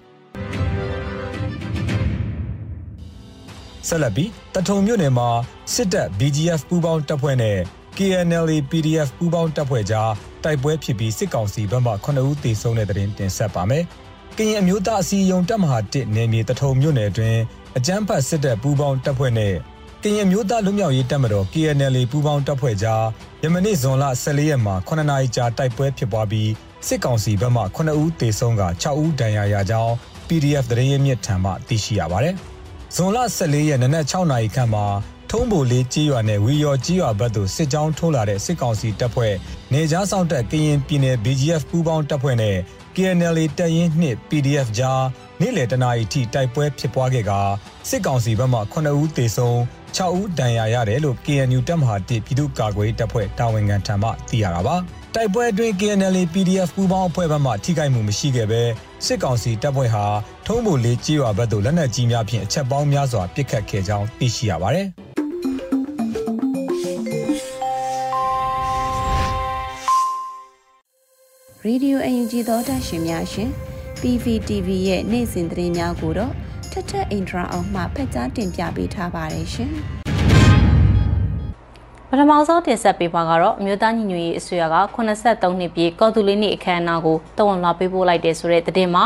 ဆက်လက်ပြီးတထုံမြို့နယ်မှာစစ်တပ် BGF ပူးပေါင်းတပ်ဖွဲ့နဲ့ KNLA PDF ပူးပေါင်းတပ်ဖွဲ့ကြားတိုက်ပွဲဖြစ်ပြီးစစ်ကောင်စီဘက်မှ9ဦးသေဆုံးတဲ့တဲ့တင်တင်ဆက်ပါမယ်။ ကရင်အမျိုးသားအစည်းအရုံးတပ်မဟာ1နယ်မြေတထုံမြို့နယ်အတွင်းအကြမ်းဖက်စစ်တပ်ပူးပေါင်းတပ်ဖွဲ့နဲ့ကရင်မျိုးသားလူမျိုးရေးတပ်မတော် KNLA ပူးပေါင်းတပ်ဖွဲ့ကြားယမနေ့ဇွန်လ14ရက်မှာ9နာရီကြာတိုက်ပွဲဖြစ်ပွားပြီးစစ်ကောင်စီဘက်မှ9ဦးသေဆုံးက6ဦးဒဏ်ရာရကြောင်း PDF သတင်းရင်းမြစ်ထံမှသိရှိရပါတယ်။ဇွန်လ14ရက်နနက်6နာရီခန့်မှာထုံးဘိုလေးကြီးရွာနဲ့ဝီယော်ကြီးရွာဘက်သို့စစ်ကြောင်းထိုးလာတဲ့စစ်ကောင်စီတပ်ဖွဲ့နေကြားဆောင်တပ်ကရင်ပြည်နယ် BGF ပူးပေါင်းတပ်ဖွဲ့နဲ့ KNL တပ်ရင်းနှင့် PDF ကြားနေ့လယ်တနာရီထိတိုက်ပွဲဖြစ်ပွားခဲ့ကစစ်ကောင်စီဘက်မှ9ဦးသေဆုံး6ဦးဒဏ်ရာရတယ်လို့ KNU တပ်မဟာ1ပြည်သူ့ကာကွယ်ရေးတပ်ဖွဲ့တာဝန်ခံထံမှသိရတာပါတိုက်ပွဲအတွင်း KNL PDF ပူးပေါင်းအဖွဲ့ဘက်မှထိခိုက်မှုမရှိခဲ့ပဲစစ်ကောင်စီတပ်ဖွဲ့ဟာထုံးဘိုလေးကြေးရွာဘက်သို့လက်နက်ကြီးများဖြင့်အချက်ပေါင်းများစွာပစ်ခတ်ခဲ့ကြောင်းသိရှိရပါတယ်။ Radio UNG သောတာရှင်များရှင် PVTV ရဲ့နေ့စဉ်သတင်းများကိုတော့ထထအင်ဒရာအောင်မှဖက်ကြားတင်ပြပေးထားပါတယ်ရှင်ပထမဆုံးတင်ဆက်ပေးပါကတော့အမျိုးသားညီညွတ်ရေးအစိုးရက83နှစ်ပြည့်ကော်တူလေးနေ့အခမ်းအနားကိုတဝန်လာပေးပို့လိုက်တဲ့ဆိုတဲ့သတင်းမှာ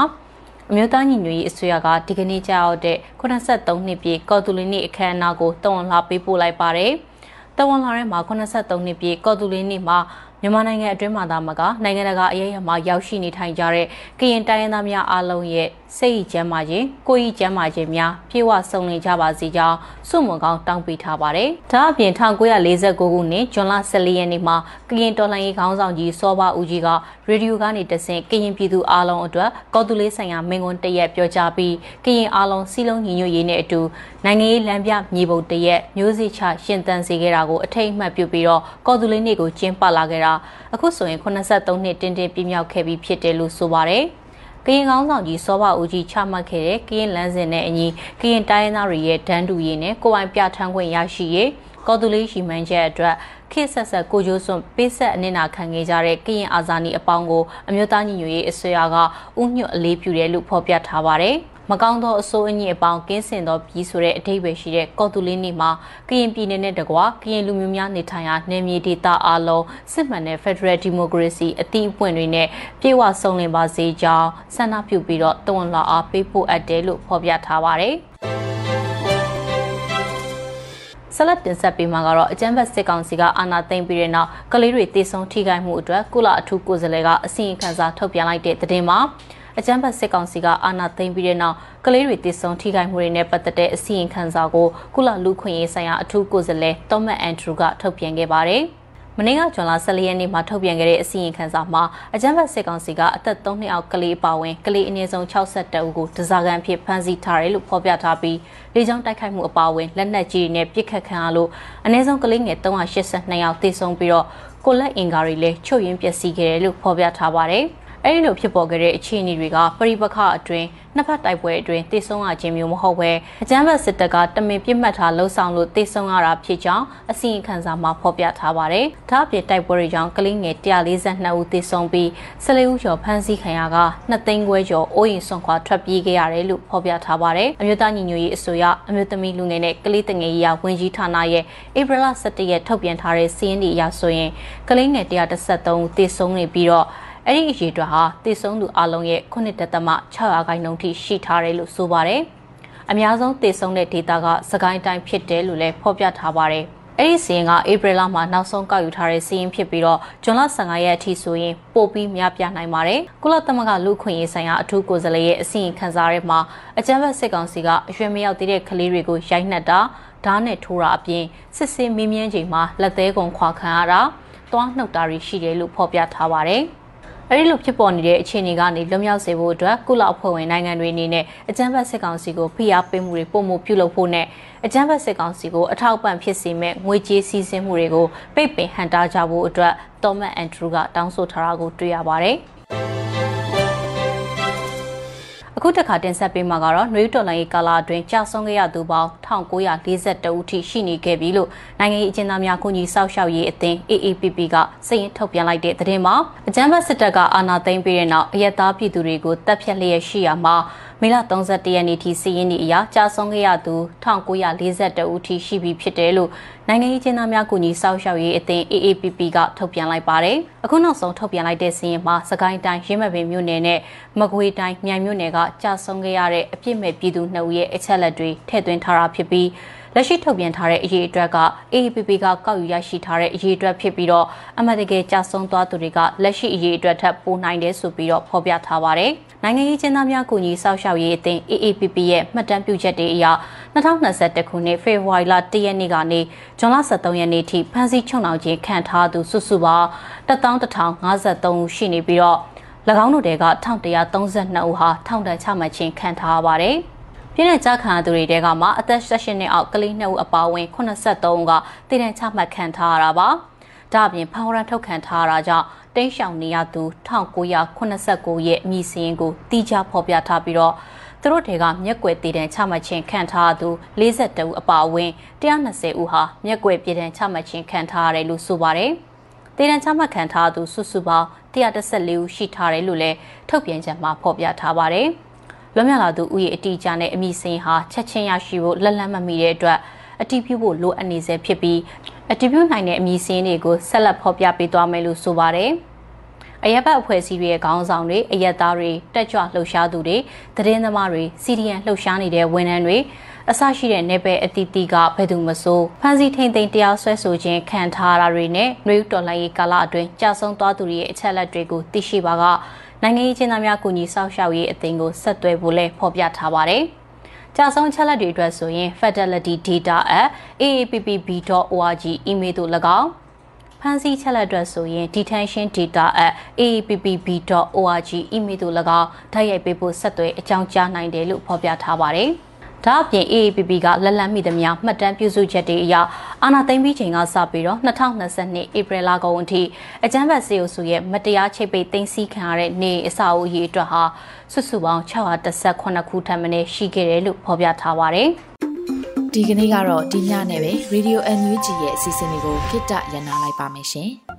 အမျိုးသားညီညွတ်ရေးအစိုးရကဒီကနေ့ကြာရောက်တဲ့83နှစ်ပြည့်ကော်တူလေးနေ့အခမ်းအနားကိုတဝန်လာပေးပို့လိုက်ပါတယ်။တဝန်လာထဲမှာ83နှစ်ပြည့်ကော်တူလေးနေ့မှာ မြန်မာနိုင်ငံအတွင်းမှာသာမကနိုင်ငံတကာအရေးအမှာရောက်ရှိနေထိုင်ကြတဲ့ကရင်တိုင်းရင်းသားများအားလုံးရဲ့စိတ်ကျမ်းမာခြင်းကိုယ်ဤကျမ်းမာခြင်းများပြေဝဆုံလင်ကြပါစေကြောင်းစုမွန်ကောင်းတောင်းပေးထားပါတယ်။ဒါအပြင်1949ခုနှစ်ဇွန်လ14ရက်နေ့မှာကရင်တော်လှန်ရေးခေါင်းဆောင်ကြီးစောဘဦးကြီးကရေဒီယိုကနေတဆင့်ကရင်ပြည်သူအားလုံးအတွက်ကော်တူလေးဆိုင်ရာမင်းကွန်းတရက်ပြောကြားပြီးကရင်အားလုံးစီလုံးညီညွတ်ရေးနဲ့အတူနိုင်ငံရေးလမ်းပြမြေပုံတရက်မျိုးစိချရှင်သန်စေခဲ့တာကိုအထိတ်အမှတ်ပြုပြီးတော့ကော်တူလေးနေ့ကိုကျင်းပလာခဲ့တာအခုဆိုရင်83နှစ်တင်းတင်းပြည့်မြောက်ခဲ့ပြီဖြစ်တယ်လို့ဆိုပါတယ်။ကရင်ကောင်းဆောင်ကြီးစောဘဦးကြီးချမှတ်ခဲ့တဲ့ကရင်လမ်းစဉ်နဲ့အညီကရင်တိုင်းရင်းသားတွေရဲ့ဒန်းတူရေးနဲ့ကိုယ်ပိုင်ပြဋ္ဌာန်းခွင့်ရရှိရေး ကော်တူလေးရှိမှန်းချက်အတွက်ခေတ်ဆက်ဆက်ကိုကျိုးစွန့်ပေးဆက်အနစ်နာခံခဲ့ကြတဲ့ကရင်အာဇာနည်အပေါင်းကိုအမျိုးသားညီညွတ်ရေးအစိုးရကဥညွတ်အလေးပြုတယ်လို့ဖော်ပြထားပါတယ်။မကောင်းသောအစိုးအညစ်အပေါင်းကင်းစင်သောပြည်ဆိုတဲ့အထိပ္ပယ်ရှိတဲ့ကော်တူလင်းနေမှာကရင်ပြည်နယ်နဲ့တကွာကရင်လူမျိုးများနေထိုင်ရာနယ်မြေဒေသအလုံးစစ်မှန်တဲ့ Federal Democracy အသည့်အပွင့်တွေနဲ့ပြေဝဆုံလင်ပါစေကြောင်းဆန္ဒပြုပြီးတော့တဝန်လာအားပေးဖို့အပ်တယ်လို့ဖော်ပြထားပါတယ် ဆလတ်တင်ဆက်ပေးမှာကတော့အကြမ်းဖက်စစ်ကောင်စီကအာဏာသိမ်းပြီးတဲ့နောက်ကလေးတွေတေဆုံးထိခိုက်မှုအတွက်ကုလအထူးကိုယ်စားလှယ်ကအစီရင်ခံစာထုတ်ပြန်လိုက်တဲ့သတင်းမှာအကြမ်းဖက်စစ်ကောင်စီကအာဏာသိမ်းပြီးတဲ့နောက်ကလေးတွေတည်ဆုံထိခိုက်မှုတွေနဲ့ပတ်သက်တဲ့အစီရင်ခံစာကိုကုလလူခွင့်ရေးဆိုင်ရာအထူးကိုယ်စားလှယ်တောမတ်အန်ဒရူကထုတ်ပြန်ခဲ့ပါတယ်။မနေ့ကဇွန်လ14ရက်နေ့မှာထုတ်ပြန်ခဲ့တဲ့အစီရင်ခံစာမှာအကြမ်းဖက်စစ်ကောင်စီကအသက်3နှစ်အောက်ကလေးပါဝင်ကလေးအနည်းဆုံး62ဦးကိုဒဇာကန်ဖြစ်ဖမ်းဆီးထားတယ်လို့ဖော်ပြထားပြီး လေကြောင်းတိုက်ခိုက်မှုအပါအဝင်လက်နက်ကြီးတွေနဲ့ပစ်ခတ်ခံရလို့အနည်းဆုံးကလေးငယ်382ယောက်သေဆုံးပြီးတော့ကိုလက်အင်္ကာတွေလည်းချုပ်ရင်းပျက်စီးခဲ့တယ်လို့ဖော်ပြထားပါတယ်။ အဲဒီလိုဖြစ်ပေါ်ခဲ့တဲ့အခြေအနေတွေကပရိပခအတွင်းနှစ်ဖက်တိုက်ပွဲအတွင်းတိတ်ဆုံးရခြင်းမျိုးမဟုတ်ဘဲအကြမ်းဖက်စစ်တပ်ကတမင်ပြစ်မှတ်ထားလှုံ့ဆော်လို့တိတ်ဆုံးရတာဖြစ်ကြောင်းအစီရင်ခံစာမှာဖော်ပြထားပါတယ်။ဒါ့အပြင်တိုက်ပွဲတွေကြောင့်ကလေးငယ်142ဦးသေဆုံးပြီး14ဦးကျော်ဖမ်းဆီးခံရက2သိန်းခွဲကျော်အိုးအိမ်ဆွန့်ခွာထွက်ပြေးခဲ့ရတယ်လို့ဖော်ပြထားပါတယ်။အမျိုးသားညီညွတ်ရေးအစိုးရအမျိုးသမီးလူငယ်နဲ့ကလေးတငယ်ရေးဝန်ကြီးဌာနရဲ့ဧပြီလ17ရက်ထုတ်ပြန်ထားတဲ့စီးရင်ဒီအရဆိုရင်ကလေးငယ်133ဦးသေဆုံးနေပြီးတော့ အဲ့ဒီအရေးအတွက်ဟာတည်ဆုံးသူအလုံးရဲ့9.6ရာခိုင်နှုန်းထိရှိထားတယ်လို့ဆိုပါတယ်။အများဆုံးတည်ဆုံးတဲ့ဒေတာကစကိုင်းတိုင်းဖြစ်တယ်လို့လည်းဖော်ပြထားပါတယ်။အဲ့ဒီစီရင်ကဧပြီလမှာနောက်ဆုံးကောက်ယူထားတဲ့စီရင်ဖြစ်ပြီးတော့ဇွန်လ15ရက်အထိဆိုရင်ပို့ပြီးများပြားနိုင်ပါတယ်။ကုလသမဂ္ဂလူခွင့်ရေးဆိုင်ရာအထူးကိုယ်စားလှယ်ရဲ့အစီရင်ခံစာထဲမှာအကြမ်းဖက်စစ်ကောင်စီကအရွယ်မရောက်သေးတဲ့ကလေးတွေကိုရိုက်နှက်တာဓာတ်နဲ့ထိုးတာအပြင်စစ်စစ်မင်းမြန်းချိန်မှာလက်သေးကုန်ခွာခံရတာသွားနှုတ်တာတွေရှိတယ်လို့ဖော်ပြထားပါတယ်။ အဲဒီလိုဖြစ်ပေါ်နေတဲ့အခြေအနေကနေလွတ်မြောက်စေဖို့အတွက်ကုလအဖွဲ့ဝင်နိုင်ငံတွေအနေနဲ့အကြမ်းဖက်စစ်ကောင်စီကိုဖိအားပေးမှုတွေပုံမှုပြုလုပ်ဖို့နဲ့အကြမ်းဖက်စစ်ကောင်စီကိုအထောက်ပံ့ဖြစ်စေမဲ့ငွေကြေးစည်းစိမ်မှုတွေကိုပိတ်ပင်ဟန်တာကြဖို့အတွက်တော်မတ်အန်ဒရူးကတောင်းဆိုထားတာကိုတွေ့ရပါတယ်။ အခုတခါတင်ဆက်ပေးမှာကတော့နွေတော်လိုင်းကာလာအတွင်းကြာဆုံးခဲ့ရသူပေါင်း1942ဦးထိရှိနေခဲ့ပြီလို့နိုင်ငံရေးအကျဉ်းသားများကုညီဆောက်ရှောက်ရေးအသင်း AAPP ကစာရင်းထုတ်ပြန်လိုက်တဲ့သတင်းမှာအကြမ်းဖက်စစ်တပ်ကအာဏာသိမ်းပြီးတဲ့နောက်အရက်သားပြည်သူတွေကိုတပ်ဖြတ်လျက်ရှိရာမှာ မေလ31ရက်နေ့ထိစီးရင်ဒီအရာကြာဆုံးခဲ့ရသူ1942ဦးထိရှိပြီဖြစ်တယ်လို့နိုင်ငံရေးကျင်းသားများကူညီစောင့်ရှောက်ရေးအသင်း AAPP ကထုတ်ပြန်လိုက်ပါတယ်။အခုနောက်ဆုံးထုတ်ပြန်လိုက်တဲ့စီးရင်မှာစကိုင်းတိုင်းရင်းမပင်မြို့နယ်နဲ့မကွေးတိုင်းမြိုင်မြို့နယ်ကကြာဆုံးခဲ့ရတဲ့အပြစ်မဲ့ပြည်သူနှစ်ဦးရဲ့အချက်လက်တွေထည့်သွင်းထားတာဖြစ်ပြီး လက်ရှိထုတ်ပြန်ထားတဲ့အရေးအတွက်က AAPP ကကောက်ယူရရှိထားတဲ့အရေးအတွက်ဖြစ်ပြီးတော့အမှန်တကယ်ကြာဆုံးသွားသူတွေကလက်ရှိအရေးအတွက်ထပ်ပိုနိုင်တယ်ဆိုပြီးတော့ဖော်ပြထားပါတယ်။နိုင်ငံရေးကျင်းသားများကူညီစောင့်ရှောက်ရေးအသင်း AAPP ရဲ့မှတ်တမ်းပြုချက်တွေအရ2021ခုနှစ်ဖေဖော်ဝါရီလ1ရက်နေ့ကနေဇွန်လ23ရက်နေ့ထိဖမ်းဆီးချုပ်နှောင်ခြင်းခံထားသူစုစုပေါင်း11053ဦးရှိနေပြီးတော့၎င်းတို့တွေက1132ဦးဟာထောင်ဒဏ်ချမှတ်ခြင်းခံထားရပါတယ်။ ပြည့်တဲ့ကြခံသူတွေတဲကမှအသက်16နှစ်အောက်ကလေး2ဦးအပါအဝင်83ဦးကတည်တံ့ချမှတ်ခံထားရတာပါ။ဒါအပြင်ဖောင်ရန်ထုတ်ခံထားရတာကြောင့်တိန့်ရှောင်နေရသူ1989ရဲ့မြည်စင်းကိုတီးခြားဖော်ပြထားပြီးတော့သူတို့တွေကမျက်ကွယ်တည်တံ့ချမှတ်ခြင်းခံထားသူ42ဦးအပါအဝင်120ဦးဟာမျက်ကွယ်ပြည်တံ့ချမှတ်ခြင်းခံထားရတယ်လို့ဆိုပါတယ်။တည်တံ့ချမှတ်ခံထားသူစုစုပေါင်း114ဦးရှိထားတယ်လို့လည်းထုတ်ပြန်ချက်မှာဖော်ပြထားပါတယ်။ လွတ်မြောက်လာသူဥယျာဉ်အတီးကျနဲ့အမိစင်ဟာချက်ချင်းရရှိဖို့လက်လက်မမီတဲ့အတွက်အတီးပြုဖို့လိုအပ်နေစေဖြစ်ပြီးအတီးပြုနိုင်တဲ့အမိစင်းတွေကိုဆက်လက်ဖော်ပြပေးသွားမယ်လို့ဆိုပါတယ်။အရက်ဘတ်အဖွဲ့အစည်းတွေရဲ့ခေါင်းဆောင်တွေအရက်သားတွေတက်ကြွလှုပ်ရှားသူတွေသတင်းသမားတွေစီဒီယန်လှုပ်ရှားနေတဲ့ဝန်ထမ်းတွေအစရှိတဲ့နယ်ပယ်အတီးတီကဘယ်သူမဆိုဖန်စီထိန်သိမ်းတရားစွဲဆိုခြင်းခံထားရတာတွေနဲ့နှွေးတော်လှန်ရေးကာလအတွင်းကြာဆုံးသွားသူတွေရဲ့အချက်လက်တွေကိုသိရှိပါက နိုင်ငံရေးချင်းသားများကူညီဆောက်ရှောက်ရေးအသင်းကိုဆက်သွယ်ဖို့လည်းဖော်ပြထားပါတယ်။ကြာဆုံးချက်လက်တွေအတွက်ဆိုရင် fidelity data at aappb.org email သို့၎င်းဖန်စီချက်လက်အတွက်ဆိုရင် detention data at aappb.org email သို့၎င်းဓာတ်ရိုက်ပေးဖို့ဆက်သွယ်အကြောင်းကြားနိုင်တယ်လို့ဖော်ပြထားပါတယ်။ ဒါအပြင် AAPP ကလက်လန်းမိသမျှမှတ်တမ်းပြုစုချက်တွေအရအာဏာသိမ်းပြီးချိန်ကစပြီးတော့2022ဧပြီလကုန်အထိအကြမ်းဖက်စေအုပ်စုရဲ့မတရားချိတ်ပိတ်သိမ်းဆည်းခံရတဲ့နေအစာအုပ်ရေးအတွက်ဟာစုစုပေါင်း618ခုထပ်မင်းရှိခဲ့တယ်လို့ဖော်ပြထားပါတယ်ဒီကနေ့ကတော့ဒီညနဲ့ပဲ Radio NUG ရဲ့အစီအစဉ်လေးကိုခਿੱတရနာလိုက်ပါမယ်ရှင်။